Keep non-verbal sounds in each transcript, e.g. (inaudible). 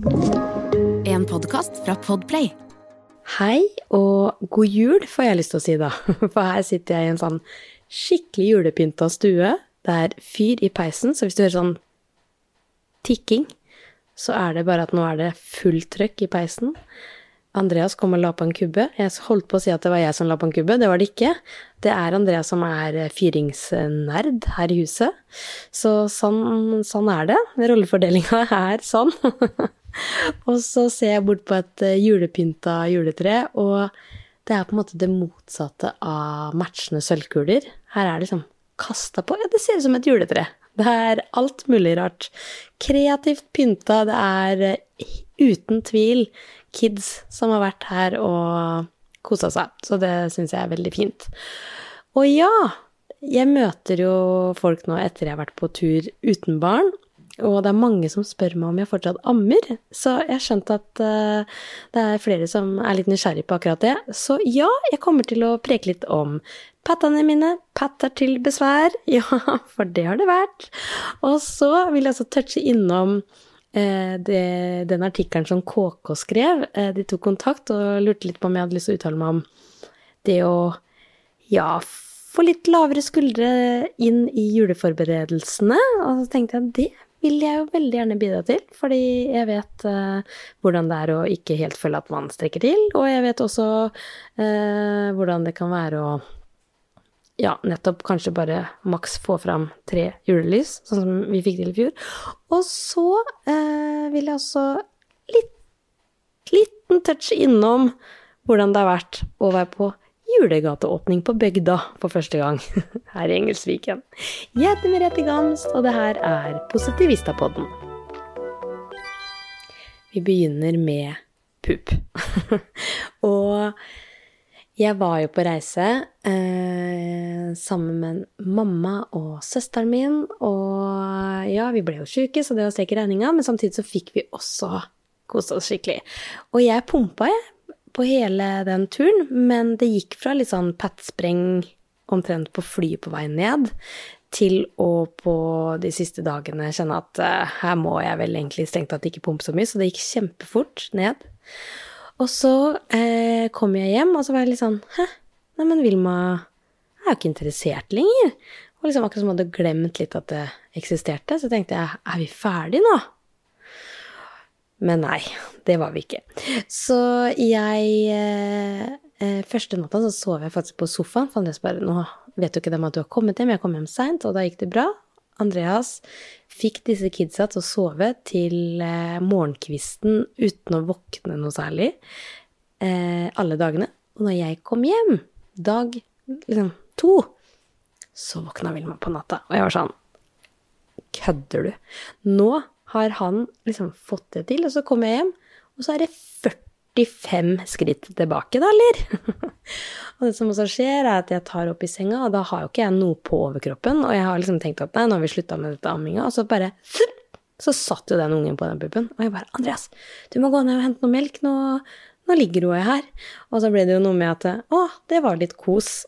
En podkast fra Podplay. Hei og god jul, får jeg lyst til å si da. (laughs) For her sitter jeg i en sånn skikkelig julepynta stue. Det er fyr i peisen, så hvis du hører sånn tikking, så er det bare at nå er det fullt trøkk i peisen. Andreas kom og la på en kubbe. Jeg holdt på å si at det var jeg som la på en kubbe, det var det ikke. Det er Andreas som er fyringsnerd her i huset. Så sånn, sånn er det. Rollefordelinga er sånn. (laughs) (laughs) og så ser jeg bort på et julepynta juletre, og det er på en måte det motsatte av matchende sølvkuler. Her er det liksom kasta på Ja, det ser ut som et juletre. Det er alt mulig rart. Kreativt pynta. Det er uten tvil kids som har vært her og kosa seg. Så det syns jeg er veldig fint. Og ja, jeg møter jo folk nå etter jeg har vært på tur uten barn. Og det er mange som spør meg om jeg fortsatt ammer, så jeg har skjønt at uh, det er flere som er litt nysgjerrig på akkurat det. Så ja, jeg kommer til å preke litt om pattene mine. Patter til besvær. (laughs) Ja, for det har det vært. Og så vil jeg også touche innom uh, det, den artikkelen som KK skrev. Uh, de tok kontakt og lurte litt på om jeg hadde lyst til å uttale meg om det å ja, få litt lavere skuldre inn i juleforberedelsene. Og så tenkte jeg at det vil jeg jo veldig gjerne bidra til, fordi jeg vet uh, hvordan det er å ikke helt føle at man strekker til, og jeg vet også uh, hvordan det kan være å ja, nettopp kanskje bare maks få fram tre julelys, sånn som vi fikk til i fjor. Og så uh, vil jeg også litt liten touch innom hvordan det har vært å være på julegateåpning på bygda for første gang (laughs) her i Engelsviken. Jeg heter Merete Gams, og det her er Positivistapodden. Vi begynner med pup. (laughs) og jeg var jo på reise eh, sammen med mamma og søsteren min, og ja, vi ble jo sjuke, så det var strek i regninga, men samtidig så fikk vi også kose oss skikkelig. Og jeg pumpa, jeg på hele den turen, men det gikk fra litt sånn pattspreng omtrent på flyet på vei ned, til å på de siste dagene kjenne at uh, her må jeg vel egentlig strengt tatt ikke pumpe så mye, så det gikk kjempefort ned. Og så uh, kom jeg hjem, og så var jeg litt sånn Hæ, neimen Vilma er jo ikke interessert lenger. Og liksom akkurat som jeg hadde glemt litt at det eksisterte. Så tenkte jeg, er vi ferdige nå? Men nei, det var vi ikke. Så jeg eh, Første natta så sov jeg faktisk på sofaen. For Andreas bare 'Nå vet jo ikke dem at du har kommet hjem.' Jeg kom hjem seint, og da gikk det bra. Andreas fikk disse kidsa til å sove til eh, morgenkvisten uten å våkne noe særlig eh, alle dagene. Og når jeg kom hjem, dag liksom to, så våkna Vilma på natta. Og jeg var sånn Kødder du? Nå har han liksom fått det til? Og så kommer jeg hjem, og så er det 45 skritt tilbake, da, eller? (laughs) og det som også skjer, er at jeg tar opp i senga, og da har jo ikke jeg noe på overkroppen. Og jeg har liksom tenkt at nei, nå har vi slutta med dette amminga, og så bare så satt jo den ungen på den puppen. Og jeg bare 'Andreas, du må gå ned og hente noe melk. Nå, nå ligger hun her.' Og så ble det jo noe med at 'Å, det var litt kos'.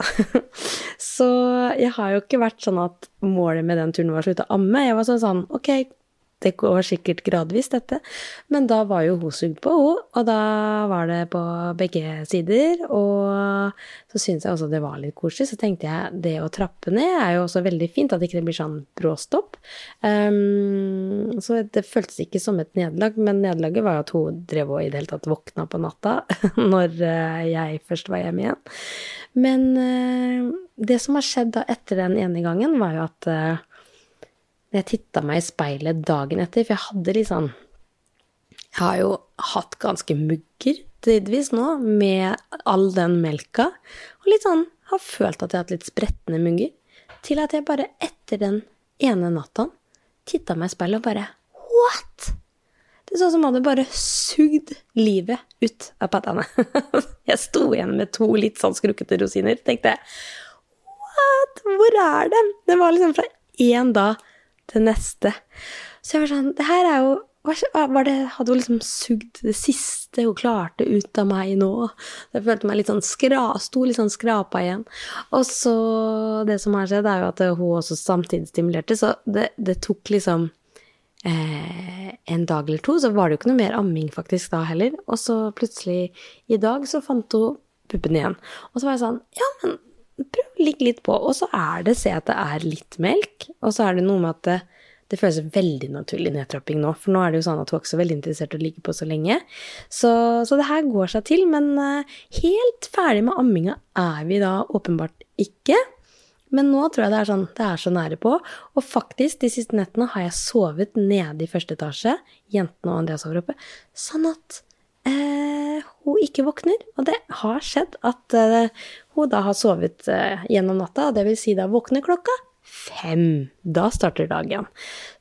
(laughs) så jeg har jo ikke vært sånn at målet med den turen var å slutte å amme. Jeg var sånn sånn 'Ok, det går sikkert gradvis, dette. Men da var jo hun sugd på, hun. Og da var det på begge sider. Og så syntes jeg også det var litt koselig. Så tenkte jeg det å trappe ned er jo også veldig fint, at det ikke blir sånn bråstopp. Um, så det føltes ikke som et nederlag, men nederlaget var jo at hun drev og i det hele tatt våkna på natta (laughs) når eh, jeg først var hjemme igjen. Men uh, det som har skjedd da etter den ene gangen, var jo at uh, jeg titta meg i speilet dagen etter, for jeg hadde litt sånn Jeg har jo hatt ganske mugger tidvis nå, med all den melka, og litt sånn har følt at jeg har hatt litt spretne mugger, til at jeg bare etter den ene natta titta meg i speilet og bare What?! Det så ut som om hadde bare sugd livet ut av pattene. (laughs) jeg sto igjen med to litt sånn skrukkete rosiner. Tenkte jeg What? Hvor er dem? Det var liksom fra én dag til neste. Så jeg var sånn Det her er jo var det, hadde hun liksom sugd det siste hun klarte ut av meg nå. Jeg følte meg litt sånn skra, sto litt sånn skrapa igjen. Og så Det som har skjedd, er jo at hun også samtidig stimulerte, så det, det tok liksom eh, en dag eller to, så var det jo ikke noe mer amming faktisk da heller. Og så plutselig i dag så fant hun puppen igjen. Og så var jeg sånn Ja, men prøv å ligge litt på. Og så er det, se at det er litt melk. Og så er det noe med at det, det føles veldig naturlig nedtrapping nå. For nå er det jo sånn at hun er ikke så veldig interessert i å ligge på så lenge. Så, så det her går seg til. Men uh, helt ferdig med amminga er vi da åpenbart ikke. Men nå tror jeg det er sånn, det er så nære på. Og faktisk, de siste nettene har jeg sovet nede i første etasje. Jentene og Andreas sover oppe. Sånn at eh, hun ikke våkner. Og det har skjedd at eh, hun da har sovet eh, gjennom natta. Det vil si da våkner klokka fem. Da starter dagen.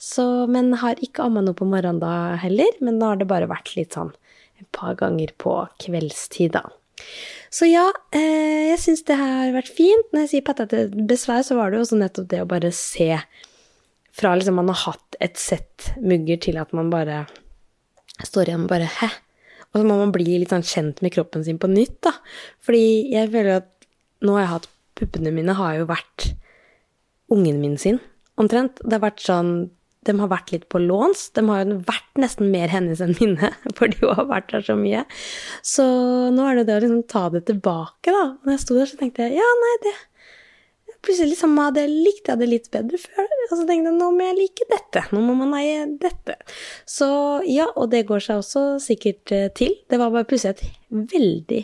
Så, men har ikke amma noe på morgenen da heller. Men da har det bare vært litt sånn et par ganger på kveldstid, da. Så ja, jeg syns det har vært fint. Når jeg sier pattete besvær, så var det jo også nettopp det å bare se fra liksom man har hatt et sett mugger, til at man bare står igjen og bare hæ? Og så må man bli litt sånn kjent med kroppen sin på nytt, da. Fordi jeg føler at nå har jeg hatt Puppene mine har jo vært ungen min sin, omtrent. Det har vært sånn de har vært litt på låns. De har jo vært nesten mer hennes enn mine, (laughs) fordi hun har vært der så mye. Så nå er det det å liksom ta det tilbake, da. Når jeg sto der, så tenkte jeg ja, nei, det Plutselig liksom hadde jeg likt jeg det litt bedre før. Og så tenkte jeg nå må jeg like dette. Nå må man eie dette. Så ja, og det går seg også sikkert eh, til. Det var bare plutselig et veldig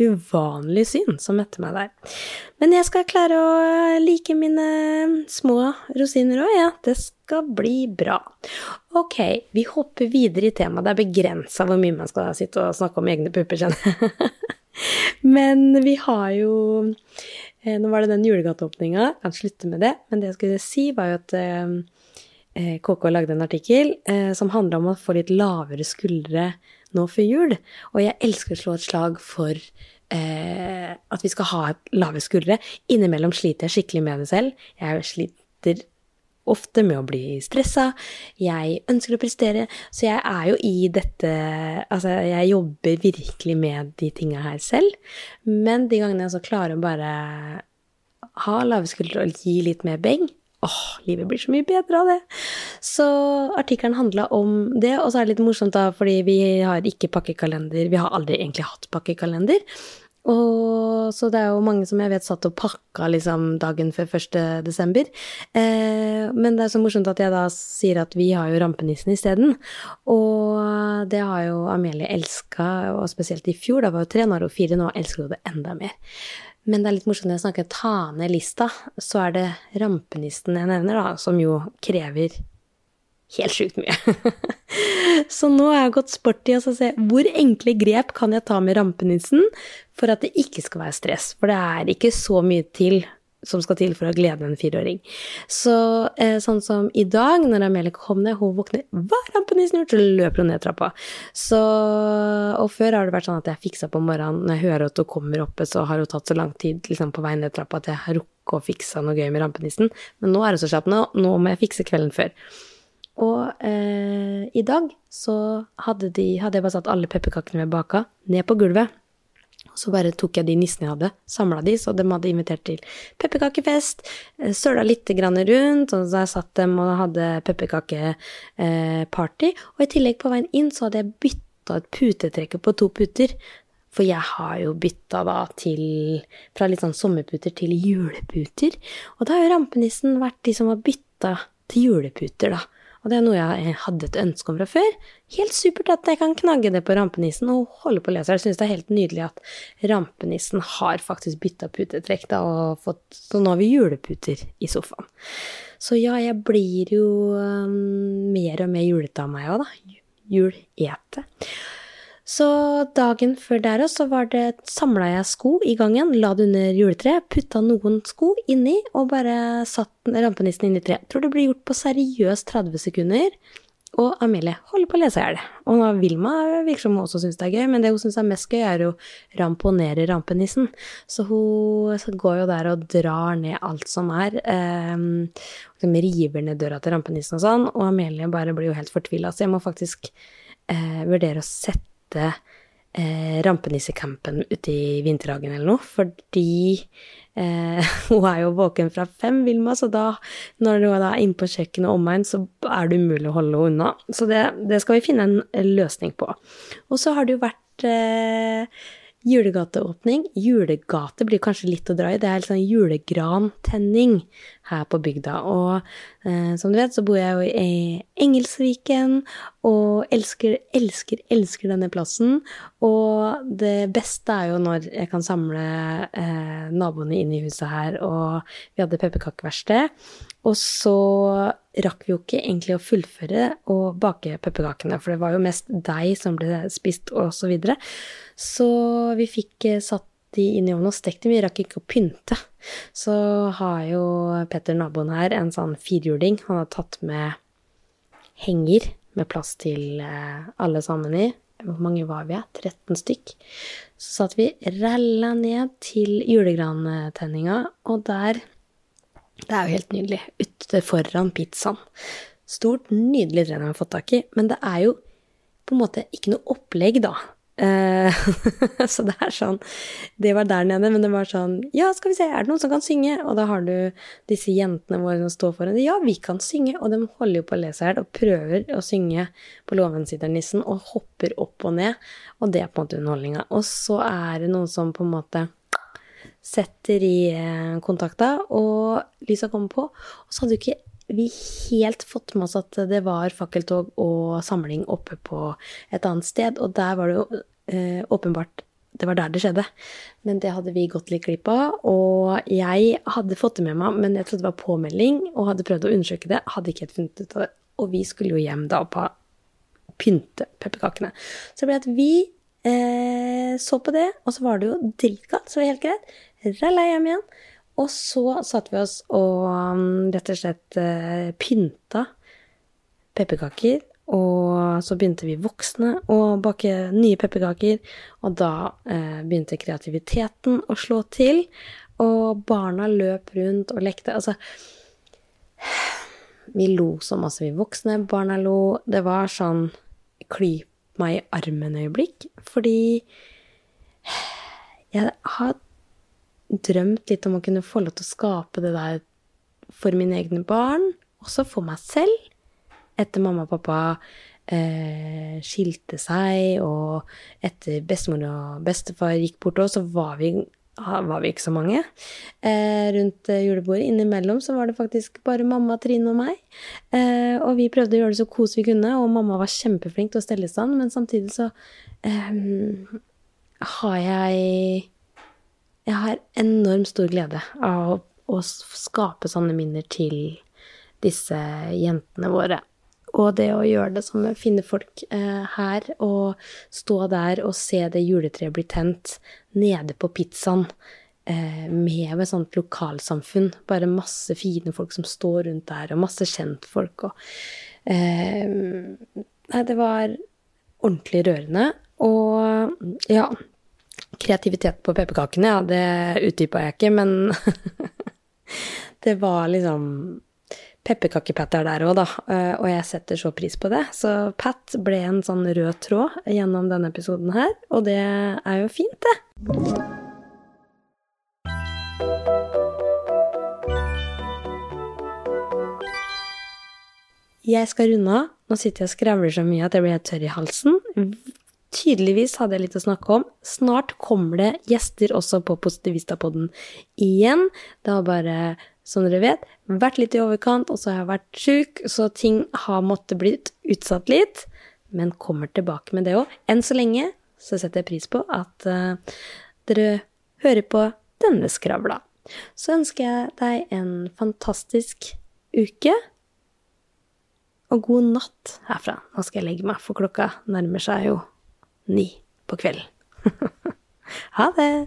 uvanlig syn som møtte meg der. Men jeg skal klare å like mine små rosiner òg, ja. Det skal bli bra. Ok, vi hopper videre i temaet. Det er begrensa hvor mye man skal sitte og snakke om egne pupper, kjenner jeg. (laughs) Men vi har jo eh, Nå var det den julegateåpninga, kan slutte med det. Men det jeg skulle si, var jo at eh, KK lagde en artikkel eh, som handla om å få litt lavere skuldre nå før jul. Og jeg elsker å slå et slag for eh, at vi skal ha lave skuldre. Innimellom sliter jeg skikkelig med det selv. Jeg sliter ofte med å bli stressa. Jeg ønsker å prestere. Så jeg er jo i dette Altså, jeg jobber virkelig med de tinga her selv. Men de gangene jeg så klarer å bare ha lave skuldre og gi litt mer beng, åh, livet blir så mye bedre av det. Så artikkelen handla om det, og så er det litt morsomt da, fordi vi har ikke pakkekalender. Vi har aldri egentlig hatt pakkekalender. Og så det er jo mange som jeg vet satt og pakka liksom dagen før 1. desember. Eh, men det er så morsomt at jeg da sier at vi har jo rampenissen isteden. Og det har jo Amelie elska, og spesielt i fjor, da var hun tre, nå er hun fire, nå elsker hun det enda mer. Men det er litt morsomt når jeg snakker ta ned lista, så er det rampenissen jeg nevner, da, som jo krever helt sjukt mye. (laughs) så nå har jeg gått sport i å se hvor enkle grep kan jeg ta med rampenissen for at det ikke skal være stress. For det er ikke så mye til som skal til for å glede en fireåring. Så eh, sånn som i dag, når Amelie kom ned, hun våkner Hva rampen i gjort? Så løper hun ned trappa. Så Og før har det vært sånn at jeg fiksa på morgenen Når jeg hører at hun kommer oppe, så har hun tatt så lang tid liksom, på vei ned trappa at jeg har rukket å fikse noe gøy med rampenissen. Men nå er det så kjapt. Nå, nå må jeg fikse kvelden før. Og eh, i dag så hadde, de, hadde jeg bare satt alle pepperkakene vi baka, ned på gulvet. Så bare tok jeg de nissene jeg hadde, samla de, så de hadde invitert til pepperkakefest. Eh, søla litt rundt, og jeg satt dem og hadde pepperkakeparty. Og i tillegg, på veien inn, så hadde jeg bytta ut putetrekket på to puter. For jeg har jo bytta da til Fra litt sånn sommerputer til juleputer. Og da har jo rampenissen vært de som har bytta til juleputer, da. Og det er noe jeg hadde et ønske om fra før. Helt supert at jeg kan knagge det på rampenissen og holde på å lese. Jeg syns det er helt nydelig at rampenissen har faktisk bytta putetrekk, da, og fått Så nå har vi juleputer i sofaen. Så ja, jeg blir jo um, mer og mer julete av meg òg, da. Julete. Så dagen før der så var det samla jeg sko i gangen, la det under juletreet, putta noen sko inni og bare satt rampenissen inn i treet. Tror det blir gjort på seriøst 30 sekunder. Og Amelie holder på å lese i hjel. Og nå Vilma virker som hun også syns det er gøy, men det hun syns er mest gøy, er å ramponere rampenissen. Så hun går jo der og drar ned alt som er. Um, river ned døra til rampenissen og sånn, og Amelie bare blir jo helt fortvila. Så jeg må faktisk eh, vurdere å sette eh, rampenissekampen ute i vinterhagen eller noe, fordi eh, (laughs) hun er jo våken fra fem, Vilma, så da, når hun er inne på kjøkkenet og omegn, så er det umulig å holde henne unna. Så det, det, skal vi finne en løsning på. Og så har det jo vært eh, Julegateåpning. Julegate blir kanskje litt å dra i. Det er litt sånn julegrantenning her på bygda. Og eh, som du vet, så bor jeg jo i Engelsviken og elsker, elsker, elsker denne plassen. Og det beste er jo når jeg kan samle eh, naboene inn i huset her, og vi hadde pepperkakeverksted. Og så rakk vi jo ikke egentlig å fullføre å bake pepperkakene, for det var jo mest deig som ble spist, og så videre. Så vi fikk eh, satt de inn i ovnen og stekt dem. Vi rakk ikke å pynte. Så har jo Petter, naboen her, en sånn firhjuling. Han har tatt med henger med plass til eh, alle sammen i. Hvor mange var vi? 13 stykk. Så satt vi rælla ned til julegrantenninga, og der Det er jo helt nydelig. Ute foran pizzaen. Stort, nydelig tre har fått tak i, men det er jo på en måte ikke noe opplegg, da. Uh, (laughs) så det er sånn Det var der nede, men det var sånn Ja, skal vi se, er det noen som kan synge? Og da har du disse jentene våre som står foran. Ja, vi kan synge. Og de holder jo på å le seg i hjel og prøver å synge på Låvensidernissen og hopper opp og ned. Og det er på en måte underholdninga. Og så er det noen som på en måte setter i eh, kontakta, og lysa kommer på. Og så hadde jo ikke vi helt fått med oss at det var fakkeltog og samling oppe på et annet sted. Og der var det jo eh, åpenbart Det var der det skjedde. Men det hadde vi gått litt glipp av. Og jeg hadde fått det med meg, men jeg trodde det var påmelding, og hadde prøvd å undersøke det. Hadde ikke helt funnet ut av det. Og vi skulle jo hjem da på pynte pepperkakene. Så det ble at vi eh, så på det, og så var det jo dritkaldt, så det var helt greit. Ralla hjem igjen. Og så satte vi oss og um, rett og slett uh, pynta pepperkaker. Og så begynte vi voksne å bake nye pepperkaker, og da eh, begynte kreativiteten å slå til. Og barna løp rundt og lekte. Altså Vi lo så masse, vi voksne. Barna lo. Det var sånn klyp meg i armen-øyeblikk, fordi jeg har drømt litt om å kunne få lov til å skape det der for mine egne barn, også for meg selv. Etter mamma og pappa eh, skilte seg, og etter bestemor og bestefar gikk bort òg, så var vi, var vi, ikke så mange eh, rundt julebordet. Innimellom så var det faktisk bare mamma, Trine og meg. Eh, og vi prøvde å gjøre det så kos vi kunne, og mamma var kjempeflink til å stelle i stand, men samtidig så eh, har jeg jeg har enormt stor glede av å, å skape sånne minner til disse jentene våre. Og det å gjøre det som finne folk eh, her, og stå der og se det juletreet bli tent nede på pizzaen eh, med et sånt lokalsamfunn. Bare masse fine folk som står rundt der, og masse kjentfolk og eh, det var ordentlig rørende. Og ja, Kreativitet på pepperkakene, ja, det utdypa jeg ikke, men (laughs) det var liksom pepperkakepatter der òg, da, eh, og jeg setter så pris på det. Så Pat ble en sånn rød tråd gjennom denne episoden her, og det er jo fint, det. Jeg skal runde av. Nå sitter jeg og skravler så mye at jeg blir helt tørr i halsen. Tydeligvis hadde jeg litt å snakke om. Snart kommer det gjester også på Positivistapodden igjen. Det har bare, som dere vet, vært litt i overkant, og så har jeg vært sjuk, så ting har måttet blitt utsatt litt. Men kommer tilbake med det òg. Enn så lenge så setter jeg pris på at uh, dere hører på denne skravla. Så ønsker jeg deg en fantastisk uke. Og god natt herfra. Nå skal jeg legge meg, for klokka nærmer seg jo ni på kvelden. (laughs) ha det!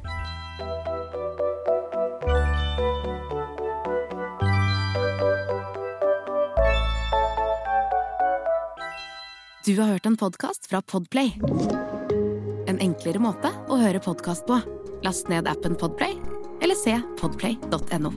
Du har hørt en podkast fra Podplay. En enklere måte å høre podkast på. Last ned appen Podplay, eller se podplay.no.